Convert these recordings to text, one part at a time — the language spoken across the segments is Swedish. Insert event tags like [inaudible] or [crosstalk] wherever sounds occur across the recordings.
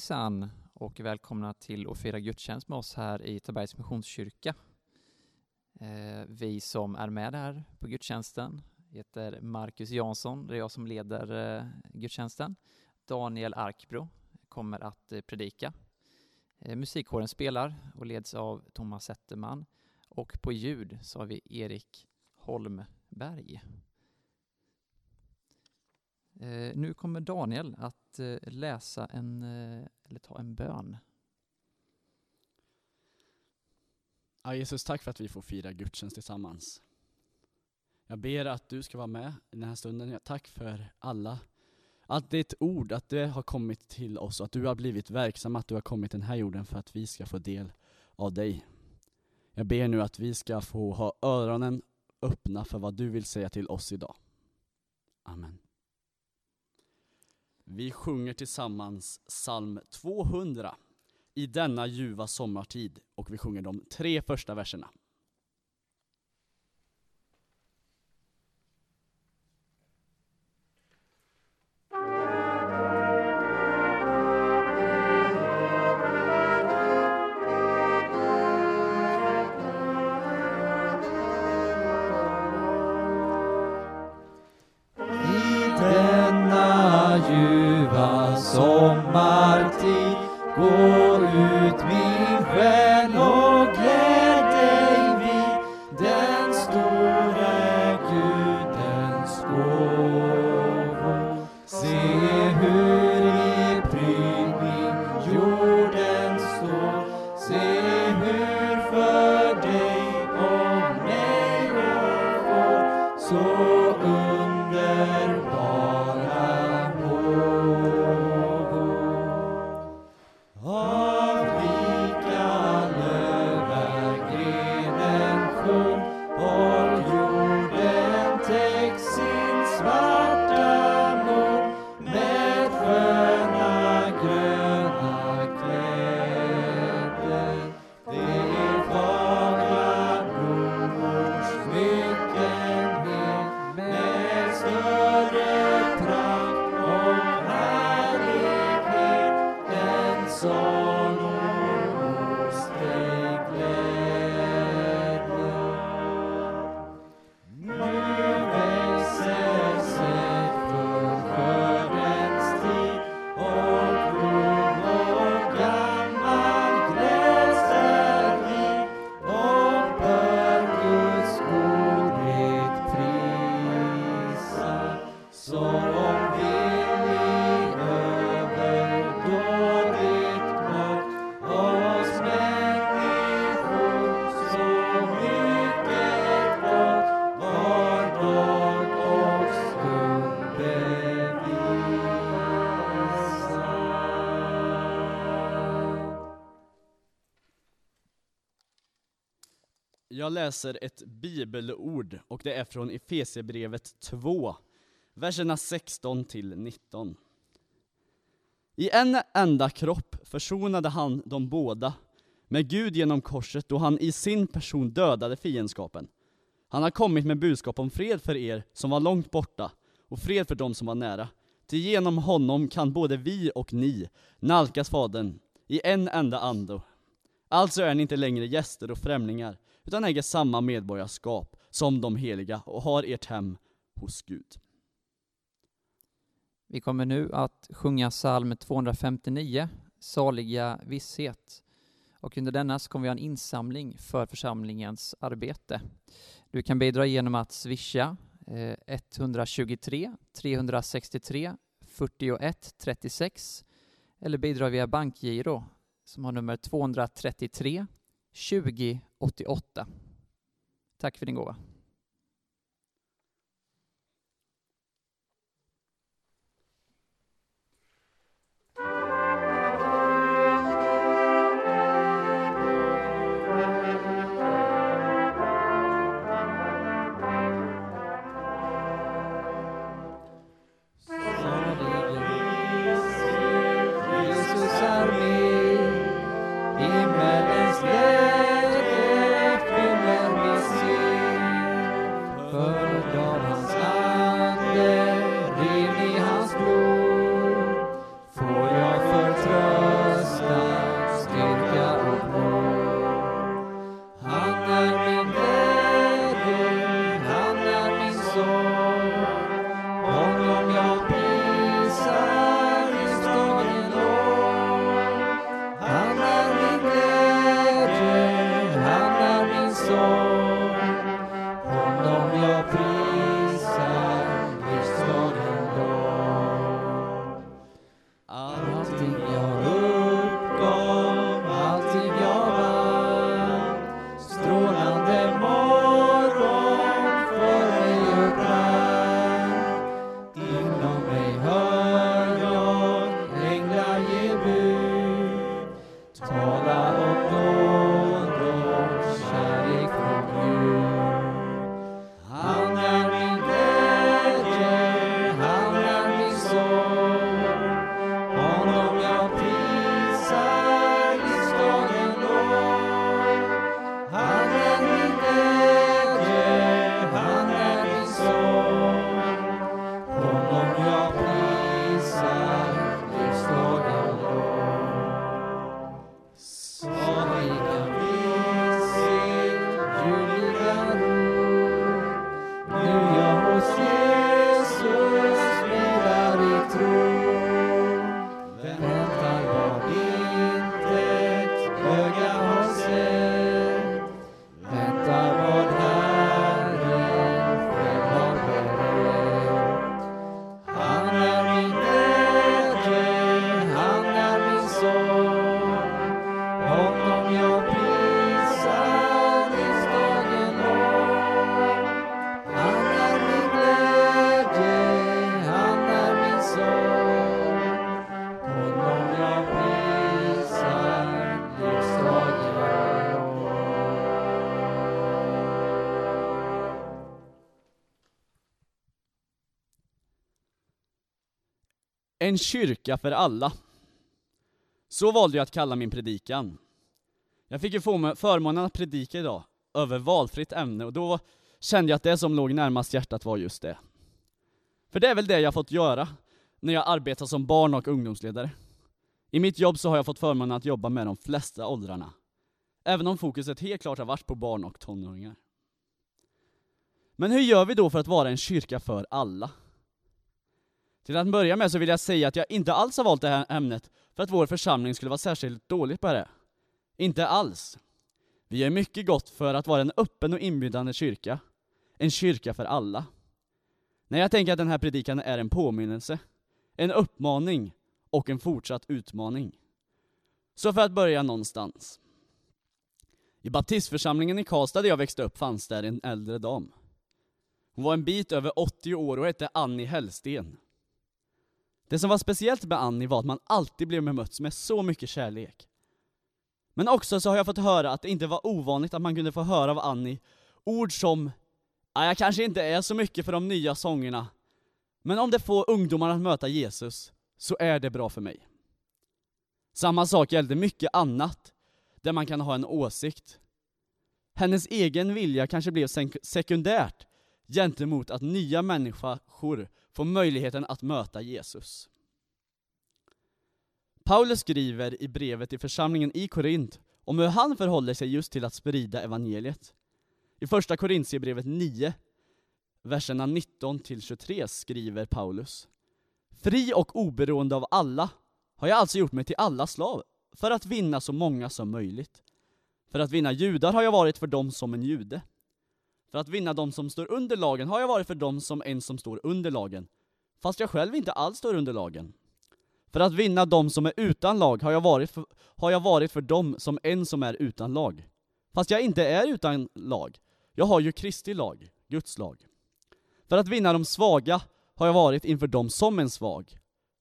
Hejsan och välkomna till att fira gudstjänst med oss här i Tabergs Missionskyrka. Eh, vi som är med här på gudstjänsten heter Marcus Jansson, det är jag som leder eh, gudstjänsten. Daniel Arkbro kommer att eh, predika. Musikkåren spelar och leds av Thomas Zetterman och på ljud så har vi Erik Holmberg. Eh, nu kommer Daniel att eh, läsa en, eh, eller ta en bön. Ja, Jesus, tack för att vi får fira gudstjänst tillsammans. Jag ber att du ska vara med i den här stunden. Tack för alla, allt ditt ord, att det har kommit till oss, att du har blivit verksam, att du har kommit den här jorden för att vi ska få del av dig. Jag ber nu att vi ska få ha öronen öppna för vad du vill säga till oss idag. Amen. Vi sjunger tillsammans psalm 200 i denna ljuva sommartid och vi sjunger de tre första verserna. Jag läser ett bibelord och det är från Efesierbrevet 2, verserna 16 till 19. I en enda kropp försonade han de båda med Gud genom korset då han i sin person dödade fiendskapen. Han har kommit med budskap om fred för er som var långt borta och fred för dem som var nära. Till genom honom kan både vi och ni nalkas Fadern i en enda ande. Alltså är ni inte längre gäster och främlingar, utan äger samma medborgarskap som de heliga och har ert hem hos Gud. Vi kommer nu att sjunga psalm 259, Saliga visshet. Och under denna så kommer vi ha en insamling för församlingens arbete. Du kan bidra genom att swisha 123 363 41 36 eller bidra via bankgiro som har nummer 233 20 88. Tack för din gåva. En kyrka för alla. Så valde jag att kalla min predikan. Jag fick ju förmånen att predika idag över valfritt ämne och då kände jag att det som låg närmast hjärtat var just det. För det är väl det jag fått göra när jag arbetar som barn och ungdomsledare. I mitt jobb så har jag fått förmånen att jobba med de flesta åldrarna. Även om fokuset helt klart har varit på barn och tonåringar. Men hur gör vi då för att vara en kyrka för alla? Till att börja med så vill jag säga att jag inte alls har valt det här ämnet för att vår församling skulle vara särskilt dålig på det. Inte alls. Vi gör mycket gott för att vara en öppen och inbjudande kyrka. En kyrka för alla. Nej, jag tänker att den här predikan är en påminnelse, en uppmaning och en fortsatt utmaning. Så för att börja någonstans. I baptistförsamlingen i Karlstad där jag växte upp fanns där en äldre dam. Hon var en bit över 80 år och hette Annie Hellsten. Det som var speciellt med Annie var att man alltid blev bemött med så mycket kärlek. Men också så har jag fått höra att det inte var ovanligt att man kunde få höra av Annie ord som jag kanske inte är så mycket för de nya sångerna, men om det får ungdomarna att möta Jesus, så är det bra för mig. Samma sak gällde mycket annat, där man kan ha en åsikt. Hennes egen vilja kanske blev sekundärt gentemot att nya människor får möjligheten att möta Jesus. Paulus skriver i brevet till församlingen i Korint om hur han förhåller sig just till att sprida evangeliet. I första Korintierbrevet 9, verserna 19-23 skriver Paulus Fri och oberoende av alla har jag alltså gjort mig till alla slav, för att vinna så många som möjligt. För att vinna judar har jag varit för dem som en jude. För att vinna dem som står under lagen har jag varit för dem som en som står under lagen, fast jag själv inte alls står under lagen. För att vinna dem som är utan lag har jag varit för, har jag varit för dem som en som är utan lag. Fast jag inte är utan lag, jag har ju Kristi lag, Guds lag. För att vinna de svaga har jag varit inför dem som en svag.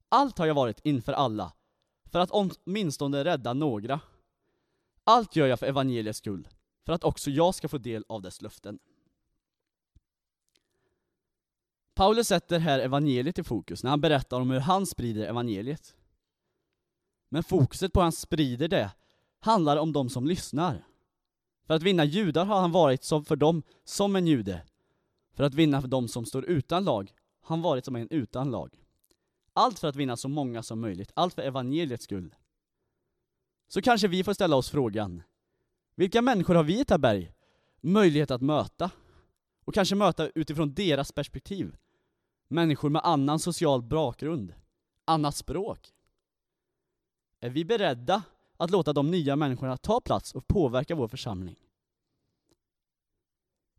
Allt har jag varit inför alla, för att åtminstone rädda några. Allt gör jag för evangeliets skull, för att också jag ska få del av dess löften. Paulus sätter här evangeliet i fokus när han berättar om hur han sprider evangeliet. Men fokuset på hur han sprider det handlar om de som lyssnar. För att vinna judar har han varit som för dem som en jude. För att vinna för dem som står utan lag har han varit som en utan lag. Allt för att vinna så många som möjligt, allt för evangeliets skull. Så kanske vi får ställa oss frågan, vilka människor har vi i Taberg möjlighet att möta? Och kanske möta utifrån deras perspektiv. Människor med annan social bakgrund, annat språk. Är vi beredda att låta de nya människorna ta plats och påverka vår församling?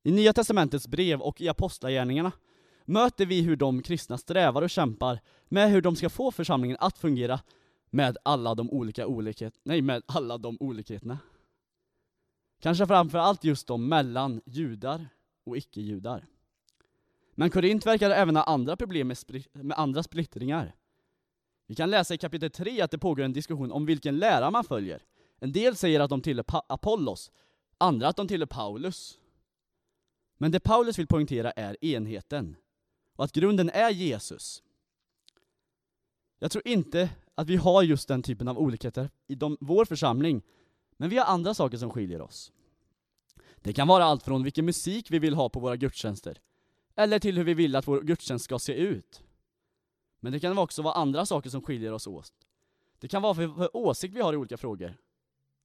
I Nya Testamentets brev och i Apostlagärningarna möter vi hur de kristna strävar och kämpar med hur de ska få församlingen att fungera med alla de olika olikhet, nej, med alla de olikheterna. Kanske framför allt just de mellan judar och icke-judar. Men Korint verkar även ha andra problem med, med andra splittringar. Vi kan läsa i kapitel 3 att det pågår en diskussion om vilken lära man följer. En del säger att de tillhör Apollos, andra att de tillhör Paulus. Men det Paulus vill poängtera är enheten, och att grunden är Jesus. Jag tror inte att vi har just den typen av olikheter i de, vår församling, men vi har andra saker som skiljer oss. Det kan vara allt från vilken musik vi vill ha på våra gudstjänster, eller till hur vi vill att vår gudstjänst ska se ut. Men det kan också vara andra saker som skiljer oss åt. Det kan vara för, för åsikt vi har i olika frågor.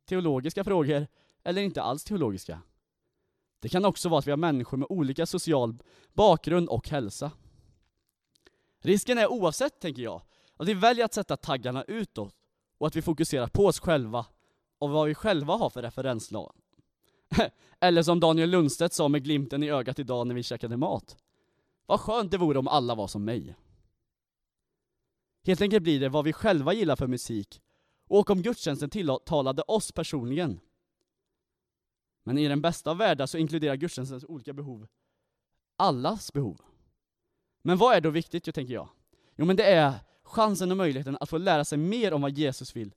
Teologiska frågor, eller inte alls teologiska. Det kan också vara att vi har människor med olika social bakgrund och hälsa. Risken är oavsett, tänker jag, att vi väljer att sätta taggarna utåt och att vi fokuserar på oss själva och vad vi själva har för referenslag. [laughs] Eller som Daniel Lundstedt sa med glimten i ögat idag när vi käkade mat. Vad skönt det vore om alla var som mig. Helt enkelt blir det vad vi själva gillar för musik, och om gudstjänsten tilltalade oss personligen. Men i den bästa av världar så inkluderar gudstjänstens olika behov allas behov. Men vad är då viktigt, tänker jag? Jo men det är chansen och möjligheten att få lära sig mer om vad Jesus vill,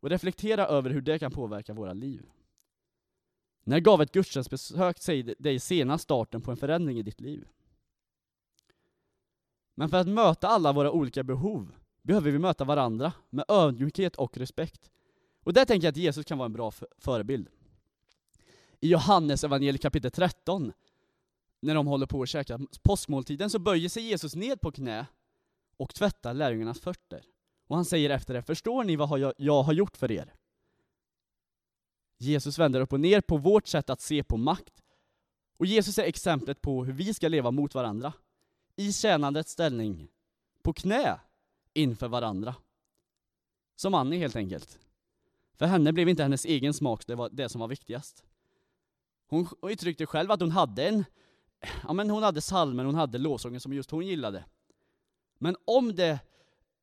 och reflektera över hur det kan påverka våra liv. När gav ett gudstjänstbesök dig senast starten på en förändring i ditt liv? Men för att möta alla våra olika behov behöver vi möta varandra med ödmjukhet och respekt. Och där tänker jag att Jesus kan vara en bra förebild. I Johannes evangeliet kapitel 13, när de håller på att käka påskmåltiden, så böjer sig Jesus ned på knä och tvättar lärjungarnas fötter. Och han säger efter det, förstår ni vad jag, jag har gjort för er? Jesus vänder upp och ner på vårt sätt att se på makt. Och Jesus är exemplet på hur vi ska leva mot varandra. I tjänandets ställning, på knä inför varandra. Som Annie helt enkelt. För henne blev inte hennes egen smak det, var det som var viktigast. Hon uttryckte själv att hon hade en, ja men hon hade salmen, hon hade lovsången som just hon gillade. Men om det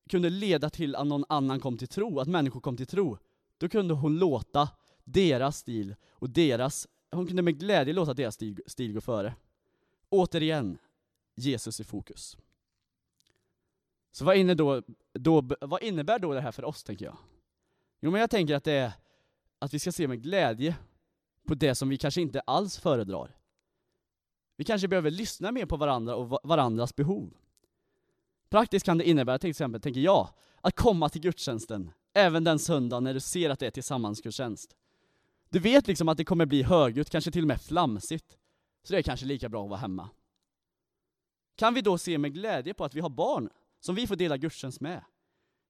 kunde leda till att någon annan kom till tro, att människor kom till tro, då kunde hon låta deras stil och deras, hon kunde med glädje låta deras stil, stil gå före. Återigen, Jesus i fokus. Så vad, inne då, då, vad innebär då det här för oss, tänker jag? Jo, men jag tänker att det är att vi ska se med glädje på det som vi kanske inte alls föredrar. Vi kanske behöver lyssna mer på varandra och varandras behov. Praktiskt kan det innebära till exempel, tänker jag, att komma till gudstjänsten, även den söndag när du ser att det är tillsammansgudstjänst. Du vet liksom att det kommer bli högljutt, kanske till och med flamsigt, så det är kanske lika bra att vara hemma. Kan vi då se med glädje på att vi har barn som vi får dela gudstjänst med?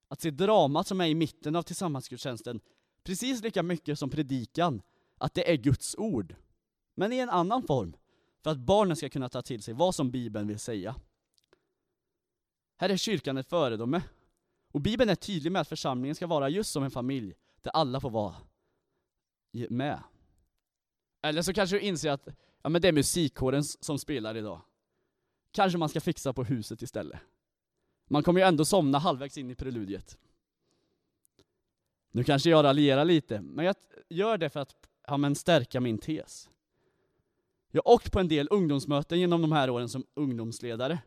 Att se dramat som är i mitten av tillsammansgudstjänsten precis lika mycket som predikan, att det är Guds ord, men i en annan form, för att barnen ska kunna ta till sig vad som Bibeln vill säga. Här är kyrkan ett föredöme, och Bibeln är tydlig med att församlingen ska vara just som en familj, där alla får vara med. Eller så kanske du inser att ja, men det är musikkåren som spelar idag. Kanske man ska fixa på huset istället. Man kommer ju ändå somna halvvägs in i preludiet. Nu kanske jag raljerar lite, men jag gör det för att ja, men stärka min tes. Jag har åkt på en del ungdomsmöten genom de här åren som ungdomsledare.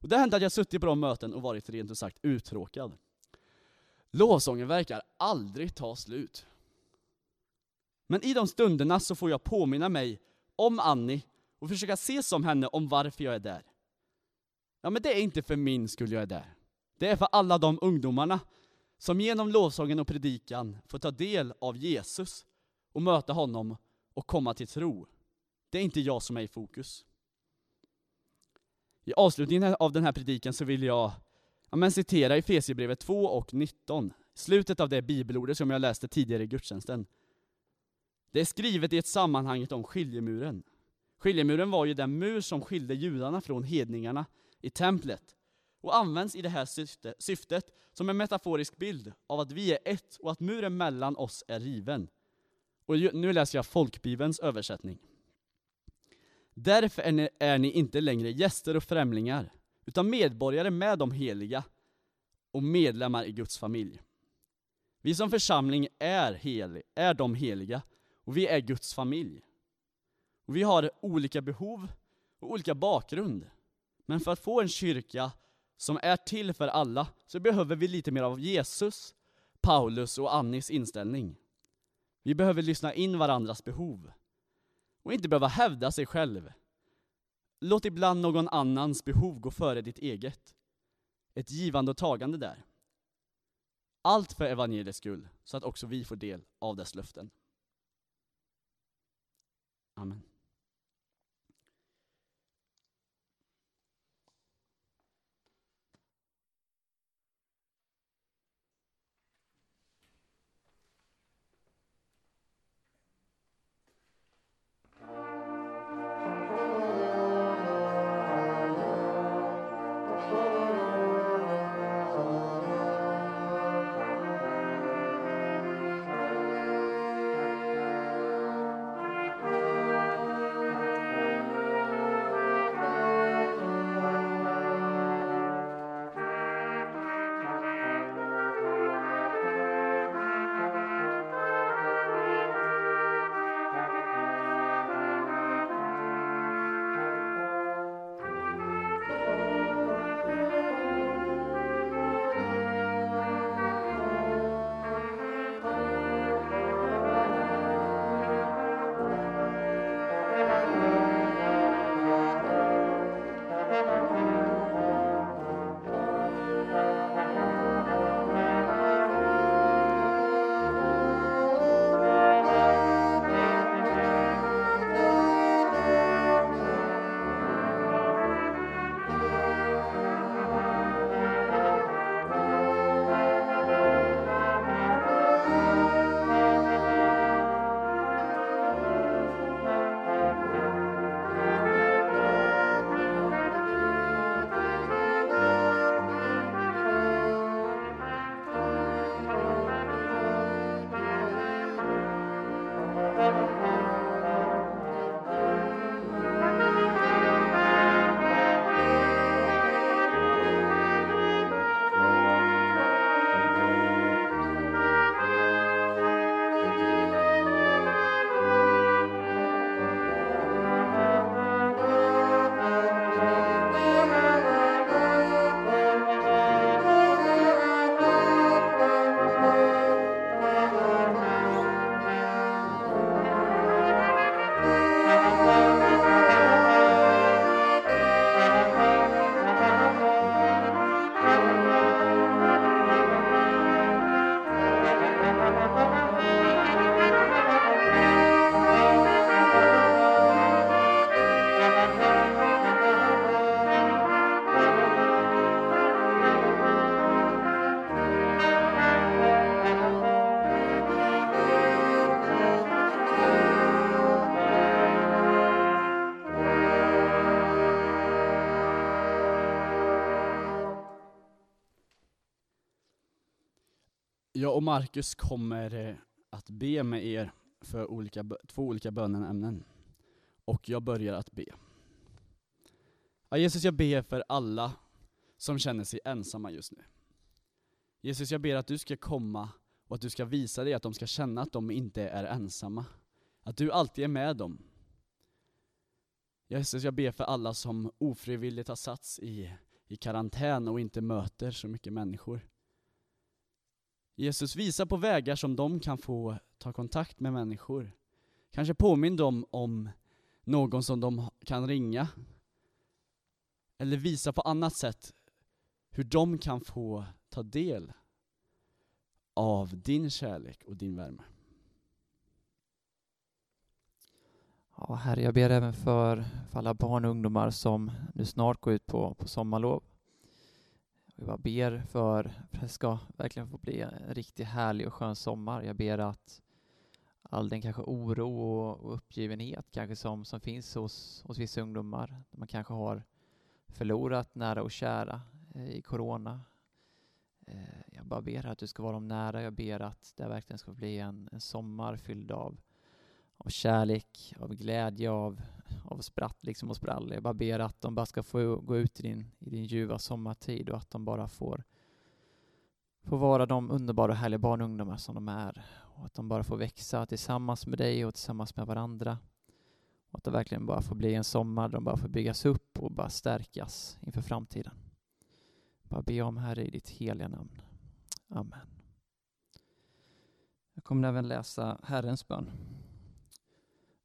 Och det har hänt att jag suttit på de möten och varit rent ut sagt uttråkad. Lovsången verkar aldrig ta slut. Men i de stunderna så får jag påminna mig om Annie och försöka se som henne om varför jag är där. Ja, men det är inte för min skull jag är där. Det är för alla de ungdomarna som genom lovsången och predikan får ta del av Jesus och möta honom och komma till tro. Det är inte jag som är i fokus. I avslutningen av den här predikan så vill jag ja, men citera Efesierbrevet 2 och 19, slutet av det bibelordet som jag läste tidigare i gudstjänsten. Det är skrivet i ett sammanhang om skiljemuren. Skiljemuren var ju den mur som skilde judarna från hedningarna i templet och används i det här syfte, syftet som en metaforisk bild av att vi är ett och att muren mellan oss är riven. Och nu läser jag folkbibelns översättning. Därför är ni, är ni inte längre gäster och främlingar, utan medborgare med de heliga och medlemmar i Guds familj. Vi som församling är, hel, är de heliga, och vi är Guds familj. Och vi har olika behov och olika bakgrund. Men för att få en kyrka som är till för alla, så behöver vi lite mer av Jesus, Paulus och Annis inställning. Vi behöver lyssna in varandras behov. Och inte behöva hävda sig själv. Låt ibland någon annans behov gå före ditt eget. Ett givande och tagande där. Allt för evangeliets skull, så att också vi får del av dess löften. Amen. Och Marcus kommer eh, att be med er för olika, två olika böneämnen. Och jag börjar att be. Ja, Jesus, jag ber för alla som känner sig ensamma just nu. Jesus, jag ber att du ska komma och att du ska visa dig att de ska känna att de inte är ensamma. Att du alltid är med dem. Jesus, jag ber för alla som ofrivilligt har satts i, i karantän och inte möter så mycket människor. Jesus, visa på vägar som de kan få ta kontakt med människor. Kanske påminn dem om någon som de kan ringa. Eller visa på annat sätt hur de kan få ta del av din kärlek och din värme. Ja, Herre, jag ber även för, för alla barn och ungdomar som nu snart går ut på, på sommarlov. Jag bara ber för, att det ska verkligen få bli en riktigt härlig och skön sommar. Jag ber att all den kanske oro och, uppgivenhet kanske som, som finns hos, hos vissa ungdomar, man kanske har förlorat nära och kära eh, i corona. Eh, jag bara ber att du ska vara dem nära. Jag ber att det verkligen ska bli en, en sommar fylld av, av kärlek, av glädje, av, av spratt liksom och sprall. Jag bara ber att de bara ska få gå ut i din, i din ljuva sommartid och att de bara får, får vara de underbara och härliga barn och ungdomar som de är. Och att de bara får växa tillsammans med dig och tillsammans med varandra. Och att det verkligen bara får bli en sommar där de bara får byggas upp och bara stärkas inför framtiden. Bara be om Herre i ditt heliga namn. Amen. Jag kommer även läsa Herrens bön.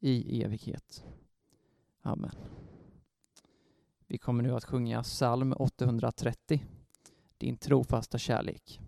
i evighet. Amen. Vi kommer nu att sjunga psalm 830, Din trofasta kärlek.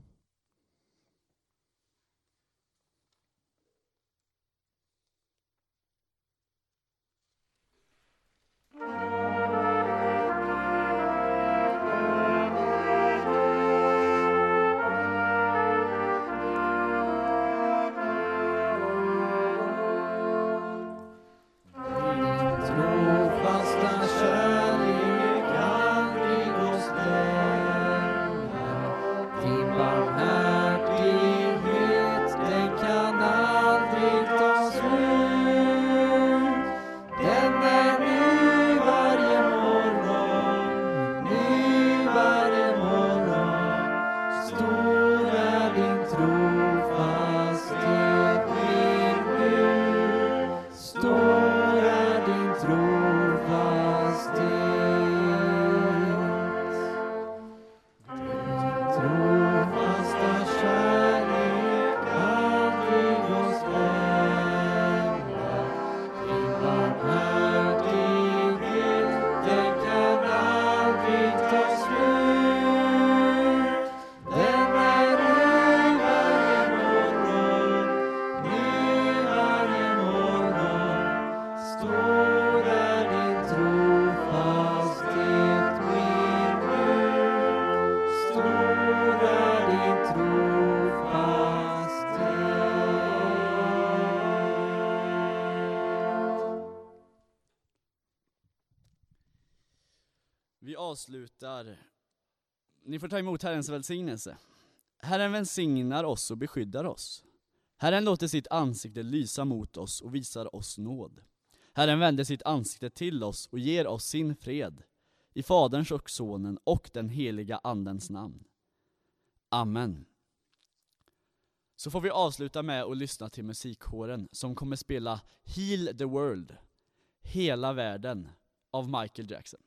Avslutar. Ni får ta emot Herrens välsignelse. Herren välsignar oss och beskyddar oss. Herren låter sitt ansikte lysa mot oss och visar oss nåd. Herren vänder sitt ansikte till oss och ger oss sin fred. I Faderns och Sonen och den heliga Andens namn. Amen. Så får vi avsluta med att lyssna till musikkåren som kommer spela Heal the World, Hela världen, av Michael Jackson.